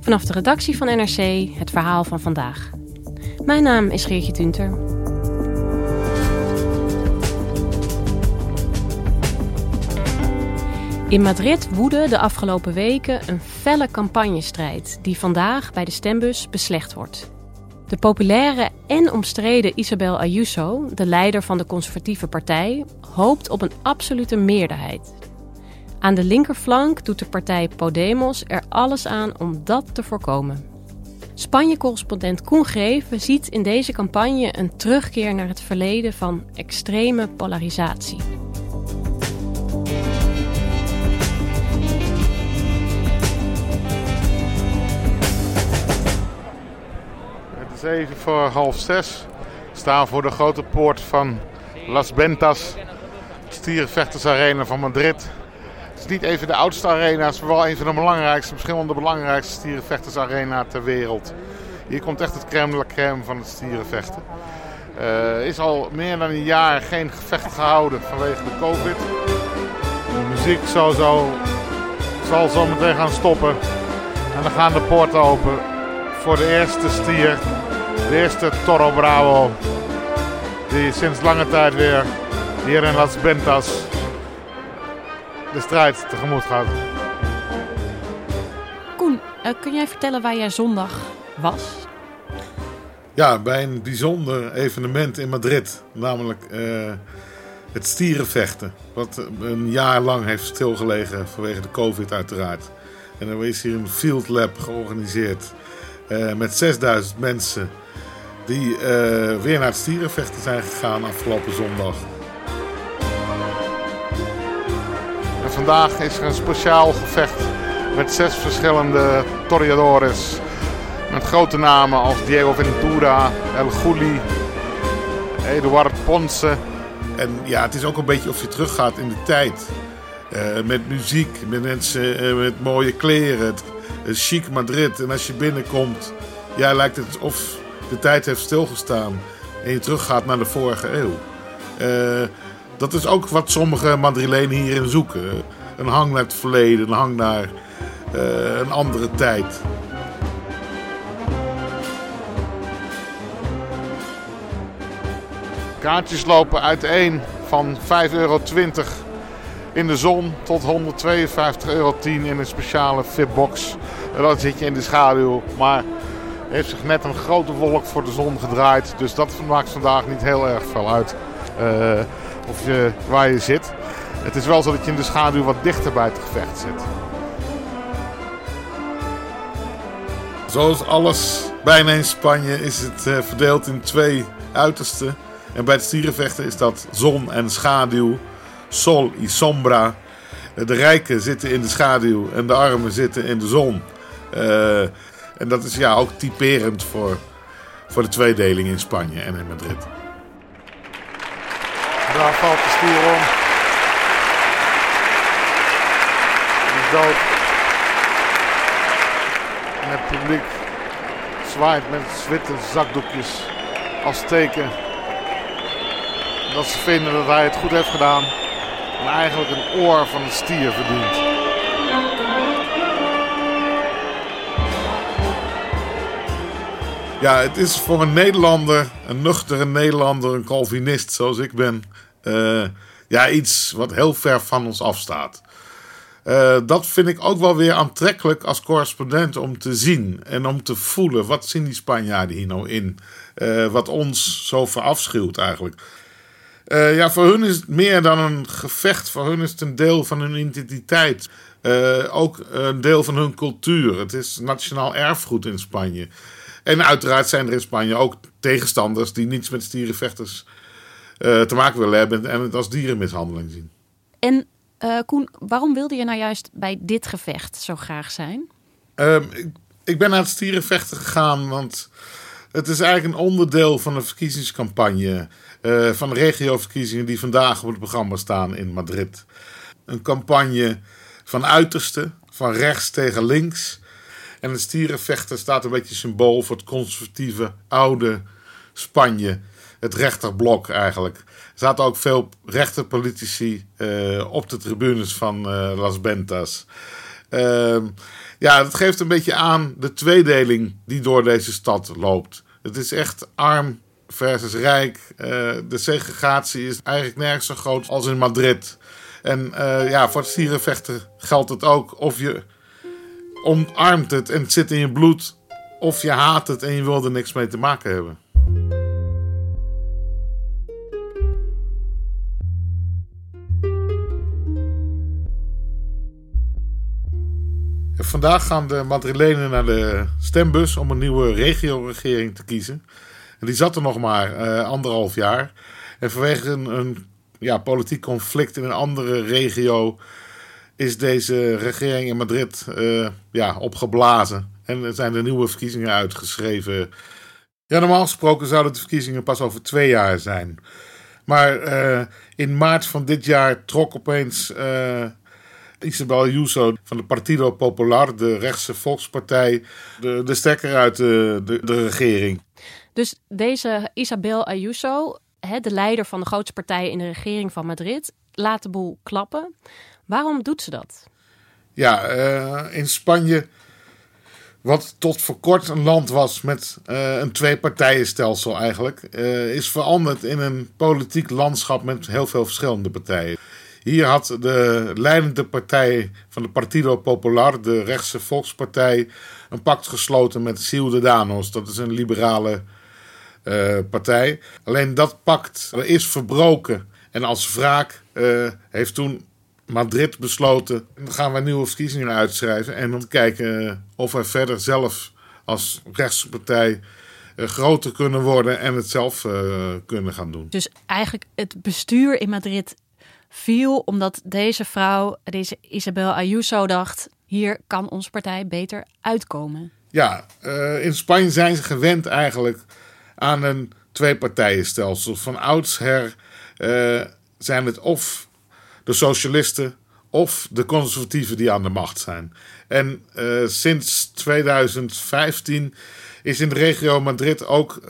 Vanaf de redactie van NRC het verhaal van vandaag. Mijn naam is Geertje Tunter. In Madrid woedde de afgelopen weken een felle campagnestrijd die vandaag bij de stembus beslecht wordt. De populaire en omstreden Isabel Ayuso, de leider van de conservatieve partij, hoopt op een absolute meerderheid. Aan de linkerflank doet de partij Podemos er alles aan om dat te voorkomen. Spanje-correspondent Koen Greven ziet in deze campagne een terugkeer naar het verleden van extreme polarisatie. Het is even voor half zes. We staan voor de grote poort van Las Ventas, stierenvechtersarena van Madrid. Is niet even de oudste arena, is wel een van de belangrijkste, misschien wel de belangrijkste stierenvechtersarena ter wereld. Hier komt echt het crème de la crème van het stierenvechten. Er is al meer dan een jaar geen gevecht gehouden vanwege de covid. De muziek zal zo, zal zo meteen gaan stoppen. En dan gaan de poorten open voor de eerste stier. De eerste Toro Bravo. Die sinds lange tijd weer hier in Las Ventas de strijd tegemoet gaat. Koen, uh, kun jij vertellen waar jij zondag was? Ja, bij een bijzonder evenement in Madrid. Namelijk uh, het stierenvechten. Wat een jaar lang heeft stilgelegen vanwege de covid uiteraard. En er is hier een field lab georganiseerd. Uh, met 6000 mensen die uh, weer naar het stierenvechten zijn gegaan afgelopen zondag. Vandaag is er een speciaal gevecht met zes verschillende toreadores. Met grote namen als Diego Ventura, El Gulli, Eduard Ponce. En ja, het is ook een beetje of je teruggaat in de tijd. Uh, met muziek, met mensen uh, met mooie kleren. Het, chic Madrid. En als je binnenkomt, ja, lijkt het of de tijd heeft stilgestaan. En je teruggaat naar de vorige eeuw. Dat is ook wat sommige Madrilenen hierin zoeken. Een hang naar het verleden, een hang naar een andere tijd. Kaartjes lopen uiteen van 5,20 euro in de zon tot 152,10 euro in een speciale VIP-box. Dan zit je in de schaduw. Maar heeft zich net een grote wolk voor de zon gedraaid. Dus dat maakt vandaag niet heel erg veel uit uh, of je, waar je zit. Het is wel zo dat je in de schaduw wat dichter bij het gevecht zit. Zoals alles bijna in Spanje is het uh, verdeeld in twee uitersten. En bij het stierenvechten is dat zon en schaduw. Sol y sombra. De rijken zitten in de schaduw en de armen zitten in de zon. Uh, en dat is ja ook typerend voor, voor de tweedeling in Spanje en in Madrid. Daar valt de stier om. En het publiek zwaait met witte zakdoekjes als teken dat ze vinden dat hij het goed heeft gedaan. En eigenlijk een oor van een stier verdient. Ja, het is voor een Nederlander, een nuchtere Nederlander, een Calvinist zoals ik ben, uh, ja, iets wat heel ver van ons afstaat. Uh, dat vind ik ook wel weer aantrekkelijk als correspondent om te zien en om te voelen. Wat zien die Spanjaarden hier nou in? Uh, wat ons zo verafschuwt eigenlijk. Ja, voor hun is het meer dan een gevecht. Voor hun is het een deel van hun identiteit. ook een deel van hun cultuur. Het is nationaal erfgoed in Spanje. En uiteraard zijn er in Spanje ook tegenstanders die niets met stierenvechters te maken willen hebben en het als dierenmishandeling zien. En uh, Koen, waarom wilde je nou juist bij dit gevecht zo graag zijn? Um, ik, ik, ben naar het stierenvechten gegaan, want het is eigenlijk een onderdeel van de verkiezingscampagne. Uh, van de regioverkiezingen die vandaag op het programma staan in Madrid. Een campagne van uiterste, van rechts tegen links. En het stierenvechten staat een beetje symbool voor het conservatieve oude Spanje. Het rechterblok eigenlijk zaten ook veel rechterpolitici uh, op de tribunes van uh, Las Bentas. Uh, ja, dat geeft een beetje aan de tweedeling die door deze stad loopt. Het is echt arm versus rijk. Uh, de segregatie is eigenlijk nergens zo groot als in Madrid. En ja, voor het stierenvechten geldt het ook. Of je omarmt het en het zit in je bloed. Of je haat het en je wil er niks mee te maken hebben. Vandaag gaan de Madrilenen naar de stembus om een nieuwe regio-regering te kiezen. En die zat er nog maar uh, anderhalf jaar. En vanwege een, een ja, politiek conflict in een andere regio is deze regering in Madrid uh, ja, opgeblazen. En er zijn de nieuwe verkiezingen uitgeschreven. Ja, normaal gesproken zouden de verkiezingen pas over twee jaar zijn. Maar uh, in maart van dit jaar trok opeens Isabel Ayuso van de Partido Popular, de rechtse volkspartij, de, de stekker uit de, de, de regering. Dus deze Isabel Ayuso, de leider van de grootste partij in de regering van Madrid, laat de boel klappen. Waarom doet ze dat? Ja, uh, in Spanje, wat tot voor kort een land was met uh, een twee-partijenstelsel eigenlijk, uh, is veranderd in een politiek landschap met heel veel verschillende partijen. Hier had de leidende partij van de Partido Popular, de rechtse volkspartij, een pact gesloten met Ciudadanos. Dat is een liberale partij. Alleen dat pact is verbroken. En als wraak heeft toen Madrid besloten: dan gaan we nieuwe verkiezingen uitschrijven. En te kijken of wij verder zelf als rechtse partij uh, groter kunnen worden en het zelf kunnen gaan doen. Dus eigenlijk het bestuur in Madrid viel omdat deze vrouw, deze Isabel Ayuso, dacht: hier kan onze partij beter uitkomen. Ja, uh, in Spanje zijn ze gewend eigenlijk aan een twee-partijenstelsel. Van oudsher uh, zijn het of de socialisten of de conservatieven die aan de macht zijn. En uh, sinds 2015 is in de regio Madrid ook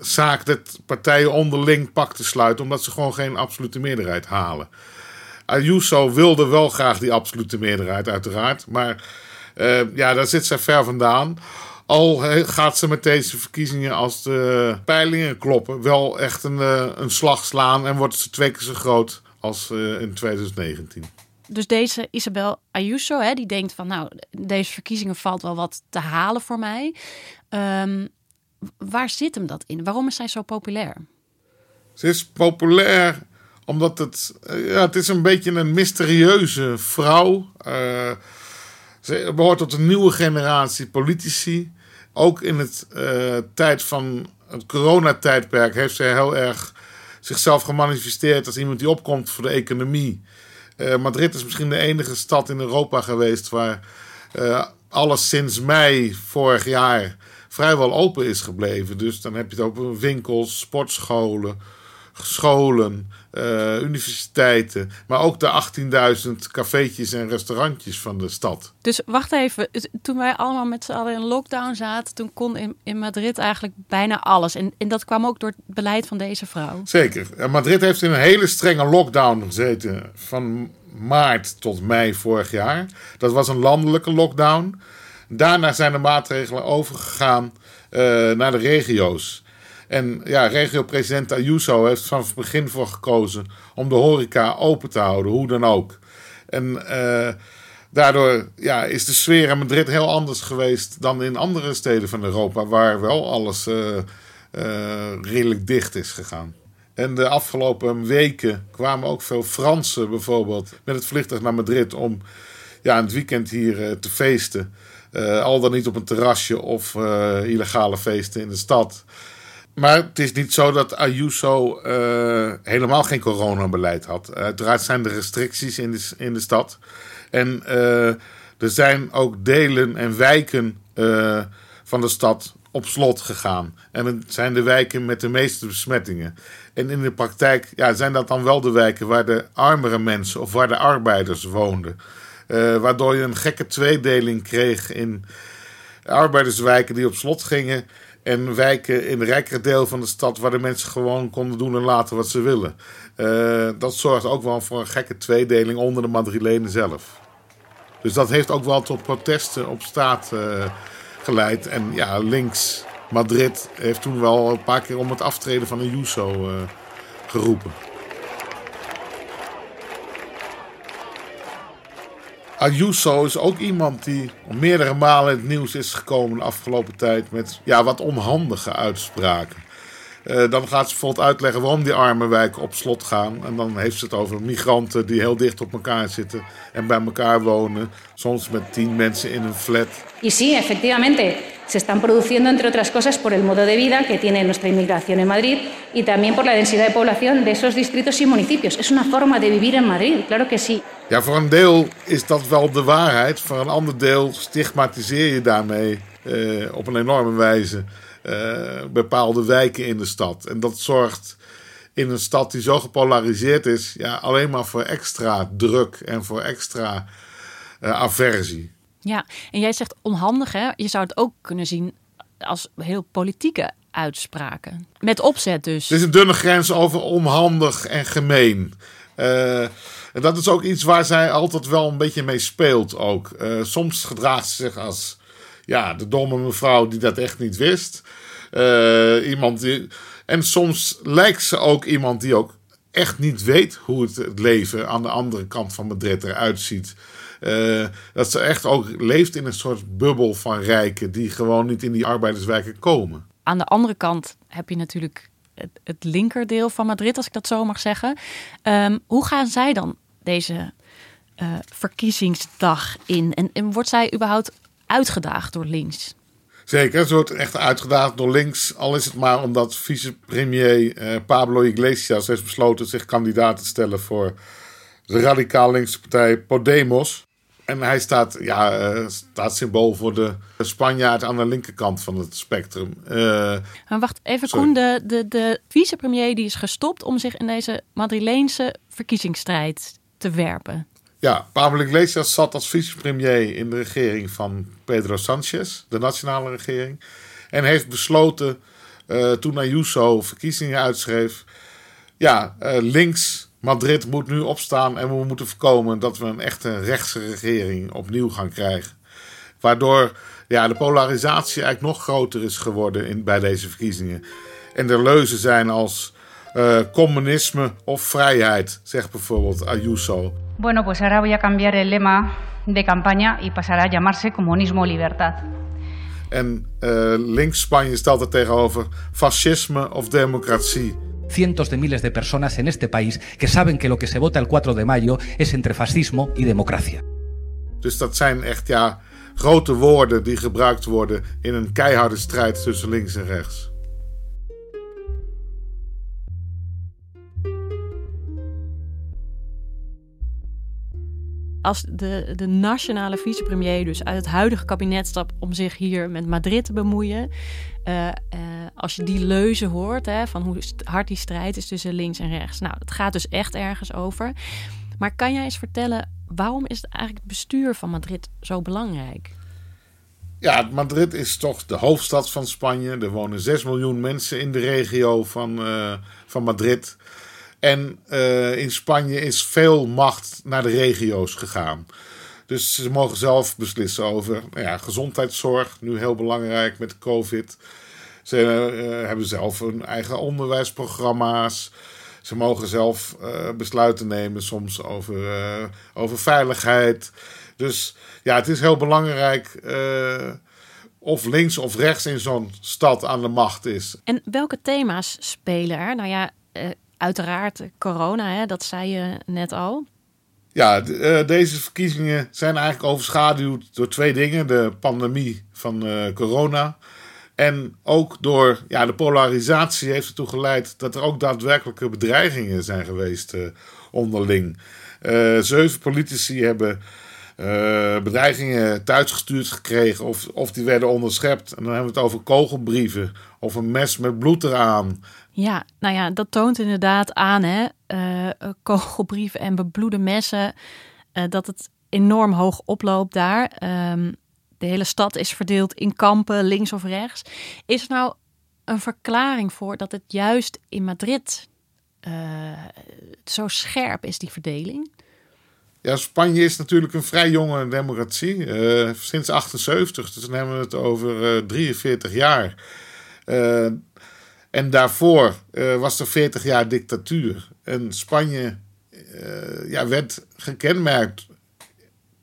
zaak dat partijen onderling pak te sluiten, omdat ze gewoon geen absolute meerderheid halen. Ayuso wilde wel graag die absolute meerderheid, uiteraard. Maar uh, ja, daar zit ze ver vandaan. Al gaat ze met deze verkiezingen, als de peilingen kloppen, wel echt een, een slag slaan en wordt ze twee keer zo groot als uh, in 2019. Dus deze Isabel Ayuso, hè, die denkt van nou, deze verkiezingen valt wel wat te halen voor mij. Um, waar zit hem dat in? Waarom is zij zo populair? Ze is populair omdat het, eh, ja, het is een beetje een mysterieuze vrouw. Uh, ze behoort tot een nieuwe generatie politici. Ook in het uh, tijd van het coronatijdperk heeft zij heel erg zichzelf gemanifesteerd als iemand die opkomt voor de economie. Uh, Madrid is misschien de enige stad in Europa geweest waar alles sinds mei vorig jaar vrijwel open is gebleven. Dus dan heb je het over winkels, sportscholen, scholen, uh, universiteiten. Maar ook de 18.000 cafeetjes en restaurantjes van de stad. Dus wacht even, toen wij allemaal met z'n allen in lockdown zaten, toen kon in, in Madrid eigenlijk bijna alles. En, en dat kwam ook door het beleid van deze vrouw. Zeker. Madrid heeft in een hele strenge lockdown gezeten van maart tot mei vorig jaar. Dat was een landelijke lockdown. Daarna zijn de maatregelen overgegaan uh, naar de regio's. En ja, regio-president Ayuso heeft vanaf het begin voor gekozen om de horeca open te houden, hoe dan ook. En daardoor ja, is de sfeer in Madrid heel anders geweest dan in andere steden van Europa, waar wel alles redelijk dicht is gegaan. En de afgelopen weken kwamen ook veel Fransen bijvoorbeeld met het vliegtuig naar Madrid om ja, het weekend hier te feesten. Al dan niet op een terrasje of illegale feesten in de stad. Maar het is niet zo dat Ayuso uh, helemaal geen coronabeleid had. Uiteraard zijn er restricties in de, in de stad. En er zijn ook delen en wijken van de stad op slot gegaan. En het zijn de wijken met de meeste besmettingen. En in de praktijk ja, zijn dat dan wel de wijken waar de armere mensen of waar de arbeiders woonden. Waardoor je een gekke tweedeling kreeg in arbeiderswijken die op slot gingen. En wijken in het rijkere deel van de stad waar de mensen gewoon konden doen en laten wat ze willen. Uh, dat zorgt ook wel voor een gekke tweedeling onder de Madrilenen zelf. Dus dat heeft ook wel tot protesten op straat uh, geleid. En ja, links Madrid heeft toen wel een paar keer om het aftreden van Ayuso geroepen. Ayuso is ook iemand die meerdere malen in het nieuws is gekomen de afgelopen tijd met ja, wat onhandige uitspraken. Uh, dan gaat ze bijvoorbeeld uitleggen waarom die arme wijken op slot gaan. En dan heeft ze het over migranten die heel dicht op elkaar zitten en bij elkaar wonen. Soms met tien mensen in een flat. Y sí, efectivamente, se están produciendo, entre otras cosas, por el modo de vida que tiene nuestra inmigración en Madrid y también por la densidad de población de esos distritos y municipios. Es una forma de vivir en Madrid, claro que sí. Ja, voor een deel is dat wel de waarheid. Voor een ander deel stigmatiseer je daarmee uh, op een enorme wijze uh, bepaalde wijken in de stad. En dat zorgt in een stad die zo gepolariseerd is, ja, alleen maar voor extra druk en voor extra uh, aversie. Ja, en jij zegt onhandig, hè? Je zou het ook kunnen zien als heel politieke uitspraken. Met opzet dus. Er is een dunne grens over onhandig en gemeen. Uh, en dat is ook iets waar zij altijd wel een beetje mee speelt ook. Uh, soms gedraagt ze zich als ja, de domme mevrouw die dat echt niet wist. Uh, iemand die, en soms lijkt ze ook iemand die ook echt niet weet hoe het, het leven aan de andere kant van Madrid eruit ziet. Uh, dat ze echt ook leeft in een soort bubbel van rijken die gewoon niet in die arbeiderswijken komen. Aan de andere kant heb je natuurlijk het, het linkerdeel van Madrid, als ik dat zo mag zeggen. Um, hoe gaan zij dan deze uh, verkiezingsdag in? En, en wordt zij überhaupt uitgedaagd door links? Zeker, ze wordt echt uitgedaagd door links. Al is het maar omdat vicepremier uh, Pablo Iglesias heeft besloten zich kandidaat te stellen voor de radicaal linkse partij Podemos. En hij staat, ja, uh, staat symbool voor de Spanjaard aan de linkerkant van het spectrum. Uh, maar wacht even, sorry. Koen. De, de, de vicepremier die is gestopt om zich in deze Madrileense verkiezingsstrijd werpen. Ja, Pablo Iglesias zat als vicepremier in de regering van Pedro Sanchez, de nationale regering. En heeft besloten, uh, toen Ayuso verkiezingen uitschreef, ja, uh, links Madrid moet nu opstaan en we moeten voorkomen dat we een echte rechtse regering opnieuw gaan krijgen. Waardoor ja, de polarisatie eigenlijk nog groter is geworden in, bij deze verkiezingen. En er leuzen zijn als uh, communisme of vrijheid, zegt bijvoorbeeld Ayuso. Bueno, pues ahora voy a cambiar el lema de campaña y pasará a llamarse comunismo libertad. En uh, links Spanje stelt er tegenover fascisme of democratie. cientos de miles de personas en este país que saben que lo que se vota el 4 de mayo es entre fascismo y democracia. Dus dat zijn echt ja, grote woorden die gebruikt worden in een keiharde strijd tussen links en rechts. Als de, de nationale vicepremier dus uit het huidige kabinet stapt om zich hier met Madrid te bemoeien. Uh, uh, als je die leuzen hoort hè, van hoe hard die strijd is tussen links en rechts. Nou, dat gaat dus echt ergens over. Maar kan jij eens vertellen, waarom is eigenlijk het bestuur van Madrid zo belangrijk? Ja, Madrid is toch de hoofdstad van Spanje. Er wonen 6 miljoen mensen in de regio van, uh, van Madrid. En uh, in Spanje is veel macht naar de regio's gegaan. Dus ze mogen zelf beslissen over nou ja, gezondheidszorg, nu heel belangrijk met COVID. Ze uh, hebben zelf hun eigen onderwijsprogramma's. Ze mogen zelf besluiten nemen, soms over, over veiligheid. Dus ja, het is heel belangrijk of links of rechts in zo'n stad aan de macht is. En welke thema's spelen er? Nou ja, uiteraard corona, hè, dat zei je net al. Ja, uh, deze verkiezingen zijn eigenlijk overschaduwd door twee dingen: de pandemie van uh, corona. En ook door ja, de polarisatie heeft ertoe geleid dat er ook daadwerkelijke bedreigingen zijn geweest uh, onderling. zeven politici hebben bedreigingen thuisgestuurd gekregen of, of die werden onderschept. En dan hebben we het over kogelbrieven of een mes met bloed eraan. Ja, nou ja, dat toont inderdaad aan, hè, uh, kogelbrieven en bebloede messen, uh, dat het enorm hoog oploopt daar. Um, de hele stad is verdeeld in kampen, links of rechts. Is er nou een verklaring voor dat het juist in Madrid uh, zo scherp is, die verdeling? Ja, Spanje is natuurlijk een vrij jonge democratie. sinds 78, dus dan hebben we het over 43 jaar. En daarvoor was er 40 jaar dictatuur. En Spanje ja, werd gekenmerkt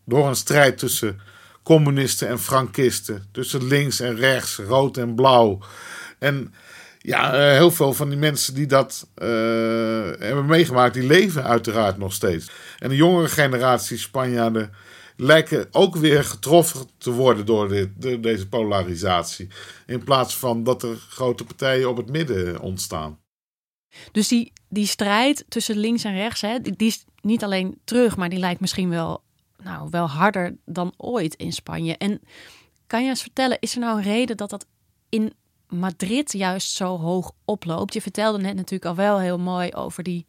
door een strijd tussen communisten en frankisten. Tussen links en rechts, rood en blauw. En ja, heel veel van die mensen die dat meegemaakt, die leven uiteraard nog steeds. En de jongere generatie Spanjaarden lijken ook weer getroffen te worden door, dit, deze polarisatie. In plaats van dat er grote partijen op het midden ontstaan. Dus die, die strijd tussen links en rechts, hè, die, die is niet alleen terug, maar die lijkt misschien wel, nou, wel harder dan ooit in Spanje. En kan je eens vertellen, is er nou een reden dat dat in Madrid juist zo hoog oploopt? Je vertelde net natuurlijk al wel heel mooi over die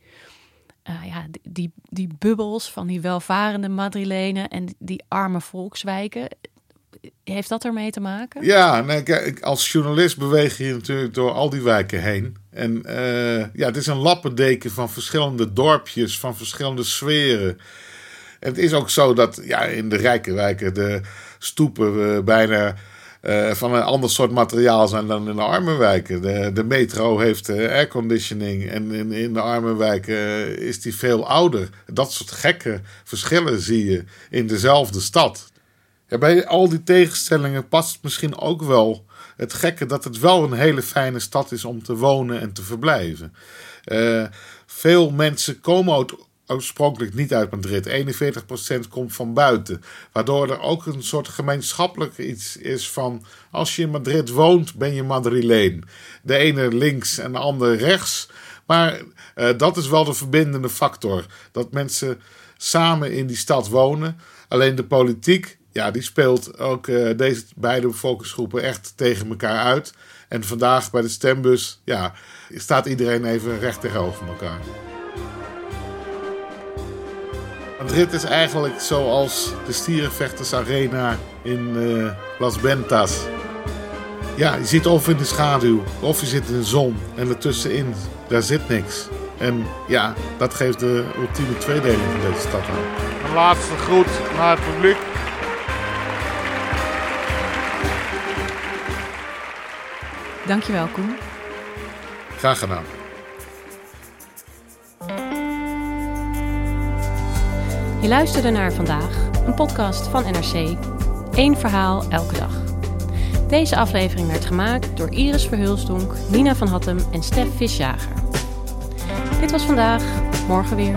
uh, ja, die, die bubbels van die welvarende Madrilenen en die arme volkswijken. Heeft dat ermee te maken? Ja, nee, kijk, als journalist beweeg je natuurlijk door al die wijken heen. En uh, ja, het is een lappendeken van verschillende dorpjes, van verschillende sferen. En het is ook zo dat ja, in de rijke wijken de stoepen uh, bijna uh, van een ander soort materiaal zijn dan in de arme wijken. De, de metro heeft uh, airconditioning en in, in de arme wijken uh, is die veel ouder. Dat soort gekke verschillen zie je in dezelfde stad. Bij al die tegenstellingen past misschien ook wel het gekke dat het wel een hele fijne stad is om te wonen en te verblijven. veel mensen komen oorspronkelijk niet uit Madrid. 41% komt van buiten. Waardoor er ook een soort gemeenschappelijk iets is van... als je in Madrid woont, ben je Madrileen. De ene links en de andere rechts. Maar uh, dat is wel de verbindende factor. Dat mensen samen in die stad wonen. Alleen de politiek, ja, die speelt ook uh, deze beide bevolkingsgroepen echt tegen elkaar uit. En vandaag bij de stembus, ja, staat iedereen even recht tegenover elkaar. Madrid is eigenlijk zoals de Stierenvechters Arena in uh, Las Ventas. Ja, je zit of in de schaduw, of je zit in de zon. En ertussenin, daar zit niks. En ja, dat geeft de ultieme tweedeling van deze stad aan. Een laatste groet naar het publiek. Dankjewel, Koen. Graag gedaan. Je luisterde naar vandaag, een podcast van NRC. Eén verhaal elke dag. Deze aflevering werd gemaakt door Iris Verhulstonk, Nina van Hattem en Stef Visjager. Dit was vandaag, morgen weer.